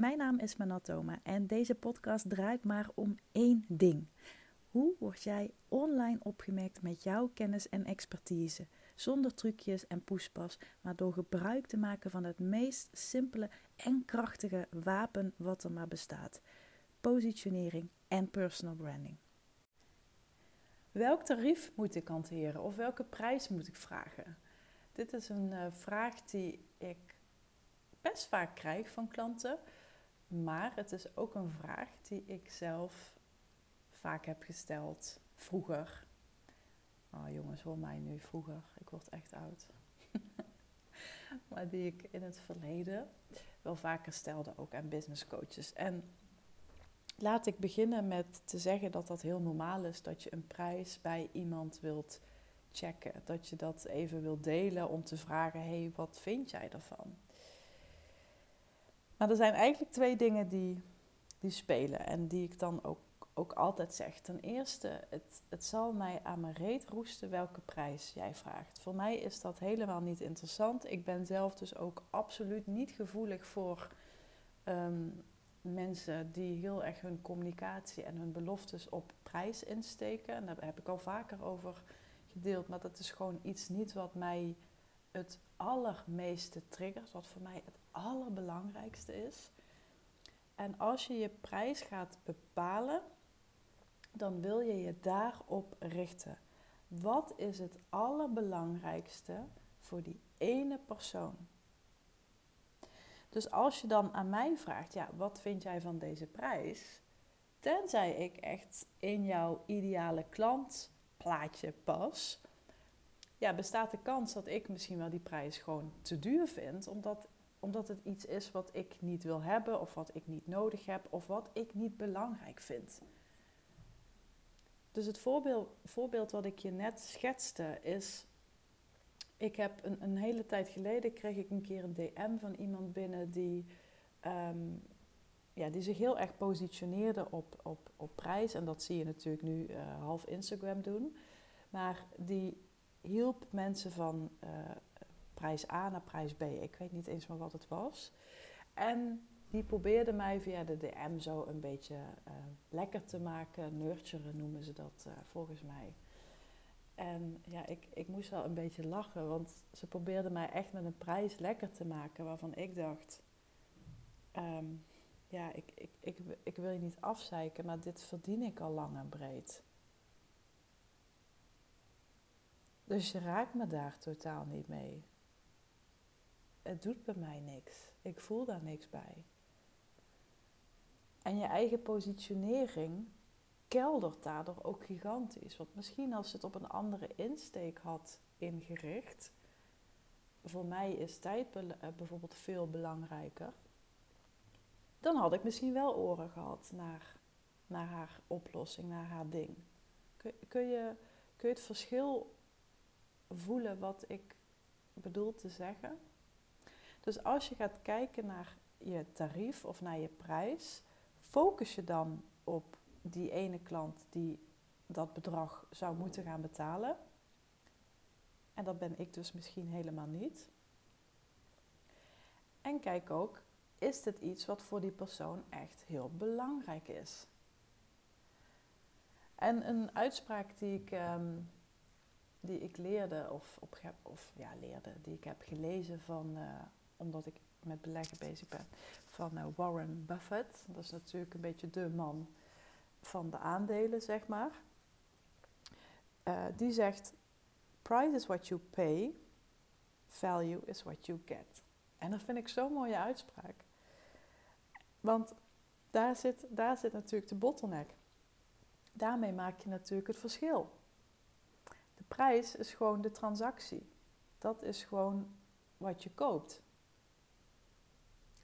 Mijn naam is Manatoma en deze podcast draait maar om één ding. Hoe word jij online opgemerkt met jouw kennis en expertise? Zonder trucjes en poespas, maar door gebruik te maken van het meest simpele en krachtige wapen wat er maar bestaat: positionering en personal branding. Welk tarief moet ik hanteren of welke prijs moet ik vragen? Dit is een uh, vraag die ik best vaak krijg van klanten. Maar het is ook een vraag die ik zelf vaak heb gesteld vroeger. Oh jongens, hoor mij nu vroeger. Ik word echt oud. maar die ik in het verleden wel vaker stelde, ook aan business coaches. En laat ik beginnen met te zeggen dat dat heel normaal is dat je een prijs bij iemand wilt checken. Dat je dat even wilt delen om te vragen: hey, wat vind jij daarvan? Maar er zijn eigenlijk twee dingen die, die spelen en die ik dan ook, ook altijd zeg. Ten eerste, het, het zal mij aan mijn reet roesten welke prijs jij vraagt. Voor mij is dat helemaal niet interessant. Ik ben zelf dus ook absoluut niet gevoelig voor ehm, mensen die heel erg hun communicatie en hun beloftes op prijs insteken. En daar heb ik al vaker over gedeeld, maar dat is gewoon iets niet wat mij het allermeeste triggert, wat voor mij het allerbelangrijkste is. En als je je prijs gaat bepalen, dan wil je je daarop richten. Wat is het allerbelangrijkste voor die ene persoon? Dus als je dan aan mij vraagt, ja, wat vind jij van deze prijs? Tenzij ik echt in jouw ideale klantplaatje pas, ja, bestaat de kans dat ik misschien wel die prijs gewoon te duur vind, omdat, omdat het iets is wat ik niet wil hebben, of wat ik niet nodig heb, of wat ik niet belangrijk vind. Dus het voorbeeld, voorbeeld wat ik je net schetste is. Ik heb een, een hele tijd geleden kreeg ik een keer een DM van iemand binnen die, ehm, ja, die zich heel erg positioneerde op, op, op prijs. En dat zie je natuurlijk nu uh, half Instagram doen. Maar die hielp mensen van uh, prijs A naar prijs B. Ik weet niet eens meer wat het was. En die probeerde mij via de DM zo een beetje uh, lekker te maken. Nurturen noemen ze dat uh, volgens mij. En ja, ik, ik moest wel een beetje lachen, want ze probeerde mij echt met een prijs lekker te maken waarvan ik dacht: um, ja, ik, ik, ik, ik wil je niet afzeiken, maar dit verdien ik al lang en breed. Dus je raakt me daar totaal niet mee. Het doet bij mij niks. Ik voel daar niks bij. En je eigen positionering keldert daardoor ook gigantisch. Want misschien als het op een andere insteek had ingericht. Voor mij is tijd eh, bijvoorbeeld veel belangrijker. Dan had ik misschien wel oren gehad naar, naar haar oplossing, naar haar ding. Kun, kun, je, kun je het verschil voelen wat ik bedoel te zeggen. Dus als je gaat kijken naar je tarief of naar je prijs, focus je dan op die ene klant die dat bedrag zou moeten gaan betalen. En dat ben ik dus misschien helemaal niet. En kijk ook, is dit iets wat voor die persoon echt heel belangrijk is? En een uitspraak die ik ehm, die ik leerde, of, op, of ja, leerde, die ik heb gelezen van, uh, omdat ik met beleggen bezig ben, van uh, Warren Buffett. Dat is natuurlijk een beetje de man van de aandelen, zeg maar. Uh, die zegt: Price is what you pay, value is what you get. En dat vind ik zo'n mooie uitspraak. Want daar zit, daar zit natuurlijk de bottleneck. Daarmee maak je natuurlijk het verschil prijs is gewoon de transactie. Dat is gewoon wat je koopt.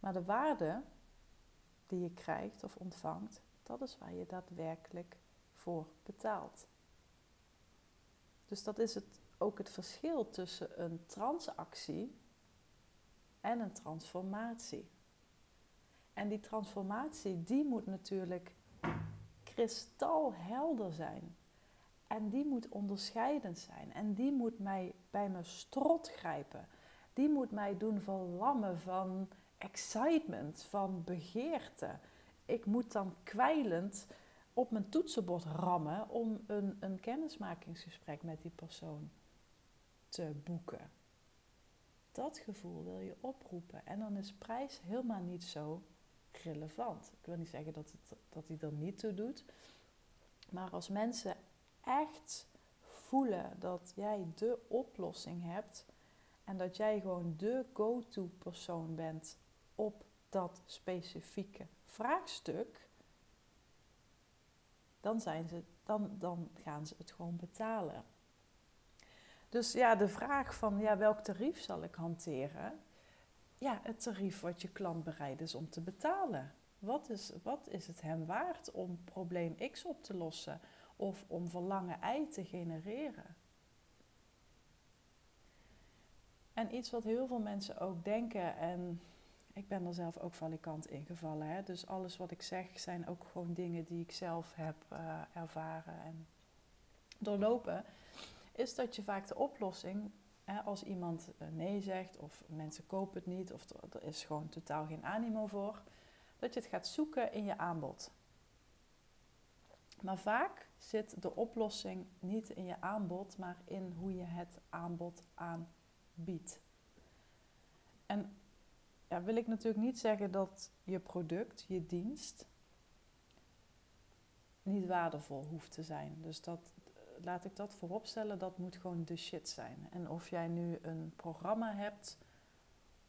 Maar de waarde die je krijgt of ontvangt, dat is waar je daadwerkelijk voor betaalt. Dus dat is het, ook het verschil tussen een transactie en een transformatie. En die transformatie, die moet natuurlijk kristalhelder zijn. En die moet onderscheidend zijn. En die moet mij bij mijn strot grijpen. Die moet mij doen verlammen van excitement, van begeerte. Ik moet dan kwijlend op mijn toetsenbord rammen om een, een kennismakingsgesprek met die persoon te boeken. Dat gevoel wil je oproepen. En dan is prijs helemaal niet zo relevant. Ik wil niet zeggen dat, het, dat hij er niet toe doet. Maar als mensen echt voelen dat jij de oplossing hebt en dat jij gewoon de go-to persoon bent op dat specifieke vraagstuk, dan, zijn ze, dan, dan gaan ze het gewoon betalen. Dus ja, de vraag van ja, welk tarief zal ik hanteren? Ja, het tarief wat je klant bereid is om te betalen. Wat is, wat is het hem waard om probleem X op te lossen of om verlangen Y te genereren? En iets wat heel veel mensen ook denken, en ik ben er zelf ook valikant in gevallen. Hè? Dus alles wat ik zeg zijn ook gewoon dingen die ik zelf heb uh, ervaren en doorlopen. Is dat je vaak de oplossing, hè, als iemand eh, nee zegt of mensen kopen het niet of er, is gewoon totaal geen animo voor, dat je het gaat zoeken in je aanbod. Maar vaak zit de oplossing niet in je aanbod, maar in hoe je het aanbod aanbiedt. En ja, wil ik natuurlijk niet zeggen dat je product, je dienst, niet waardevol hoeft te zijn. Dus dat, laat ik dat vooropstellen, dat moet gewoon de shit zijn. En of jij nu een programma hebt,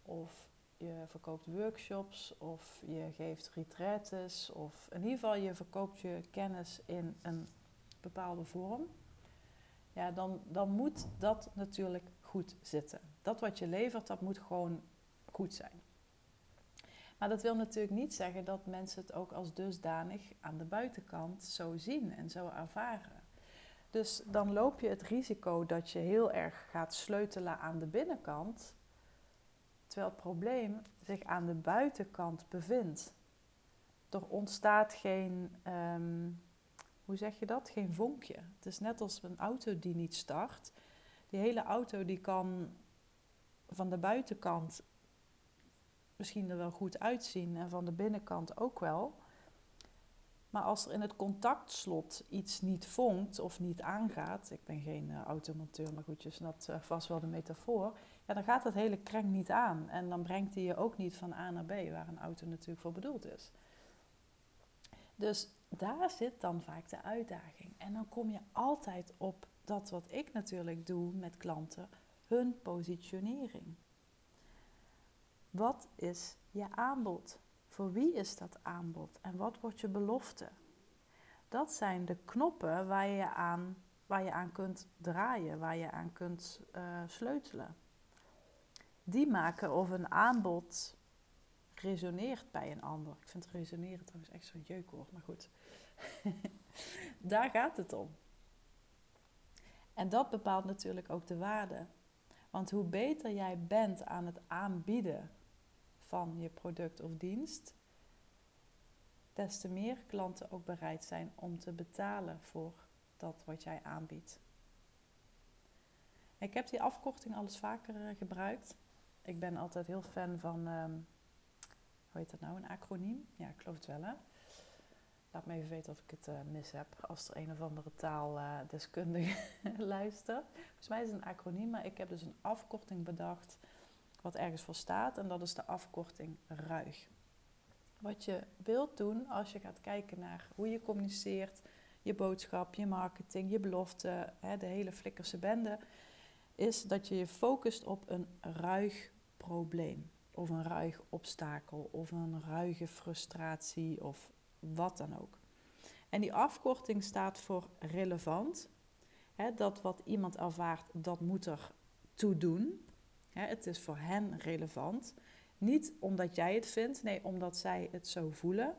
of je verkoopt workshops, of je geeft retraites, of in ieder geval je verkoopt je kennis in een bepaalde vorm, ja, dan, dan moet dat natuurlijk goed zitten. Dat wat je levert, dat moet gewoon goed zijn. Maar dat wil natuurlijk niet zeggen dat mensen het ook als dusdanig aan de buitenkant zo zien en zo ervaren. Dus dan loop je het risico dat je heel erg gaat sleutelen aan de binnenkant, terwijl het probleem zich aan de buitenkant bevindt. Er ontstaat geen, ehm, hoe zeg je dat? Geen vonkje. Het is net als een auto die niet start. Die hele auto die kan van de buitenkant misschien er wel goed uitzien en van de binnenkant ook wel. Maar als er in het contactslot iets niet vonkt of niet aangaat, ik ben geen uh, automonteur, maar goed, je snapt uh, vast wel de metafoor, ja, dan gaat dat hele krenk niet aan. En dan brengt hij je ook niet van A naar B, waar een auto natuurlijk voor bedoeld is. Dus daar zit dan vaak de uitdaging. En dan kom je altijd op dat wat ik natuurlijk doe met klanten, hun positionering. Wat is je aanbod? Voor wie is dat aanbod en wat wordt je belofte? Dat zijn de knoppen waar je aan, waar je aan kunt draaien, waar je aan kunt uh, sleutelen. Die maken of een aanbod resoneert bij een ander. Ik vind resoneren trouwens echt zo'n jeukwoord, maar goed. Daar gaat het om. En dat bepaalt natuurlijk ook de waarde. Want hoe beter jij bent aan het aanbieden van je product of dienst, des te meer klanten ook bereid zijn om te betalen voor dat wat jij aanbiedt. Ik heb die afkorting al eens vaker eh, gebruikt. Ik ben altijd heel fan van, um, hoe heet dat nou, een acroniem? Ja, ik geloof het wel hè. Laat me even weten of ik het uh, mis heb als er een of andere taaldeskundige uh, luistert. Volgens mij is het een acroniem, maar ik heb dus een afkorting bedacht wat ergens voor staat en dat is de afkorting RUIG. Wat je wilt doen als je gaat kijken naar hoe je communiceert, je boodschap, je marketing, je belofte, hè, de hele flikkerse bende, is dat je je focust op een ruig probleem of een ruig obstakel of een ruige frustratie of wat dan ook. En die afkorting staat voor relevant. Hè, dat wat iemand ervaart, dat moet er toe doen het is voor hen relevant. Niet omdat jij het vindt, nee, omdat zij het zo voelen.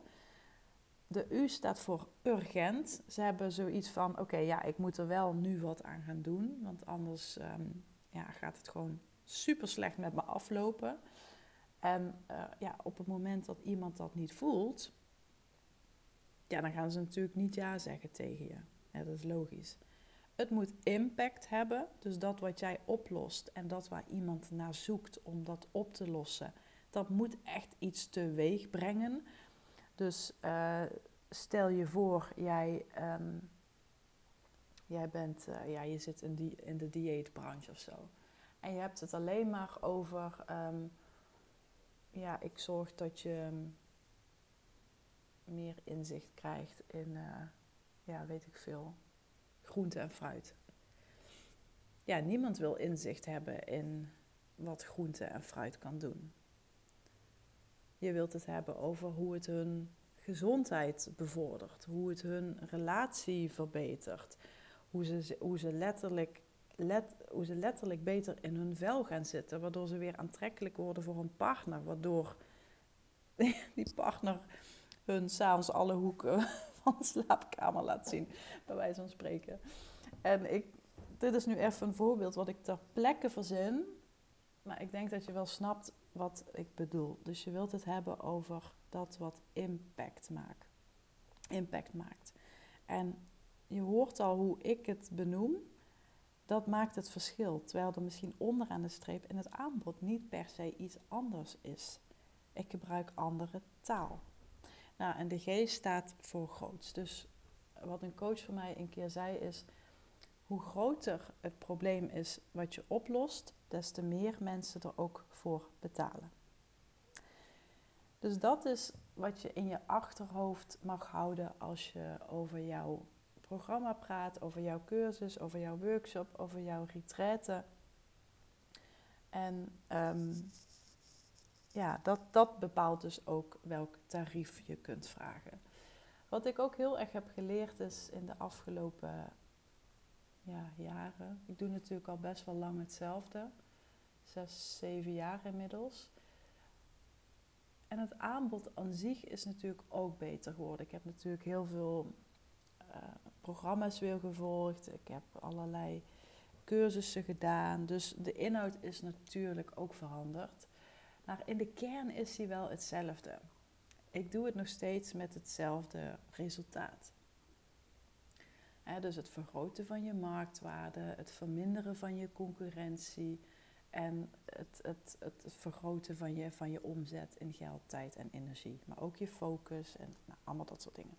De U staat voor urgent. Ze hebben zoiets van: oké, ja, ik moet er wel nu wat aan gaan doen, want anders ehm, ja, gaat het gewoon super slecht met me aflopen. En uh, ja, op het moment dat iemand dat niet voelt, ja, dan gaan ze natuurlijk niet ja zeggen tegen je. Dat is logisch. Het moet impact hebben. Dus dat wat jij oplost en dat waar iemand naar zoekt om dat op te lossen, dat moet echt iets teweeg brengen. Dus uh, stel je voor, jij, ehm, jij bent, uh, ja, je zit in, die, in de dieetbranche of zo. En je hebt het alleen maar over, um, ja, ik zorg dat je meer inzicht krijgt in, uh, ja, weet ik veel, groente en fruit. Ja, niemand wil inzicht hebben in wat groente en fruit kan doen. Je wilt het hebben over hoe het hun gezondheid bevordert, hoe het hun relatie verbetert, hoe ze, hoe ze, letterlijk, let, hoe ze letterlijk beter in hun vel gaan zitten, waardoor ze weer aantrekkelijk worden voor een partner, waardoor die partner hun s'avonds alle hoeken van slaapkamer laat zien, bij wijze van spreken. En ik, dit is nu even een voorbeeld wat ik ter plekke verzin, maar ik denk dat je wel snapt wat ik bedoel. Dus je wilt het hebben over dat wat impact maakt. Impact maakt. En je hoort al hoe ik het benoem. Dat maakt het verschil. Terwijl er misschien onderaan de streep in het aanbod niet per se iets anders is. Ik gebruik andere taal. Nou, en de G staat voor groots. Dus wat een coach van mij een keer zei is: hoe groter het probleem is wat je oplost, des te meer mensen er ook voor betalen. Dus dat is wat je in je achterhoofd mag houden als je over jouw programma praat, over jouw cursus, over jouw workshop, over jouw retraite. En um, ja, dat, dat bepaalt dus ook welk tarief je kunt vragen. Wat ik ook heel erg heb geleerd is in de afgelopen ja, jaren. Ik doe natuurlijk al best wel lang hetzelfde. Zes, zeven jaar inmiddels. En het aanbod aan zich is natuurlijk ook beter geworden. Ik heb natuurlijk heel veel uh, programma's weer gevolgd. Ik heb allerlei cursussen gedaan. Dus de inhoud is natuurlijk ook veranderd. Maar in de kern is die wel hetzelfde. Ik doe het nog steeds met hetzelfde resultaat. dus het vergroten van je marktwaarde, het verminderen van je concurrentie en het, het, het, vergroten van je, van je omzet in geld, tijd en energie. Maar ook je focus en nou, allemaal dat soort dingen.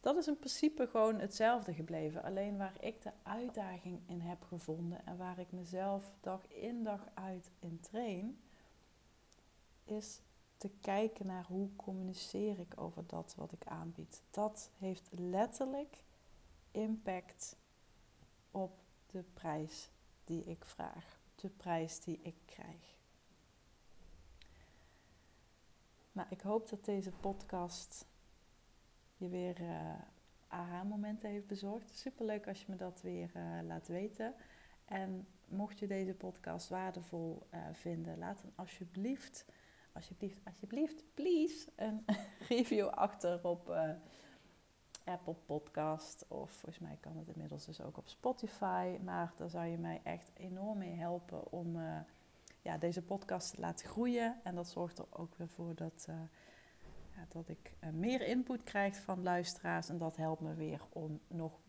Dat is in principe gewoon hetzelfde gebleven. Alleen waar ik de uitdaging in heb gevonden en waar ik mezelf dag in dag uit in train, is te kijken naar hoe communiceer ik over dat wat ik aanbied. Dat heeft letterlijk impact op de prijs die ik vraag, de prijs die ik krijg. Nou, ik hoop dat deze podcast je weer uh, aha-momenten heeft bezorgd. Superleuk als je me dat weer uh, laat weten. En mocht je deze podcast waardevol uh, vinden, laat dan alsjeblieft alsjeblieft, alsjeblieft, please, een review achter op uh, Apple Podcast. Of volgens mij kan het inmiddels dus ook op Spotify. Maar daar zou je mij echt enorm mee helpen om uh, ja, deze podcast te laten groeien. En dat zorgt er ook weer voor dat, uh, ja, dat ik meer input krijg van luisteraars. En dat helpt me weer om nog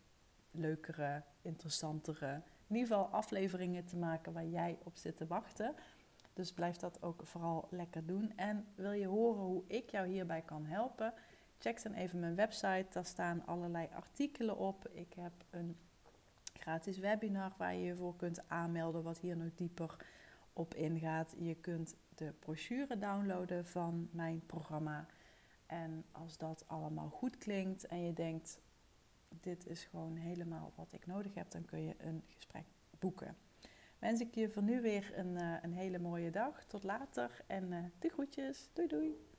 leukere, interessantere, in ieder geval afleveringen te maken waar jij op zit te wachten. Dus blijf dat ook vooral lekker doen. En wil je horen hoe ik jou hierbij kan helpen? Check dan even mijn website. Daar staan allerlei artikelen op. Ik heb een gratis webinar waar je je voor kunt aanmelden, wat hier nog dieper op ingaat. Je kunt de brochure downloaden van mijn programma. En als dat allemaal goed klinkt en je denkt, dit is gewoon helemaal wat ik nodig heb, dan kun je een gesprek boeken wens ik je voor nu weer een, uh, een hele mooie dag. Tot later en uh, de groetjes. Doei doei.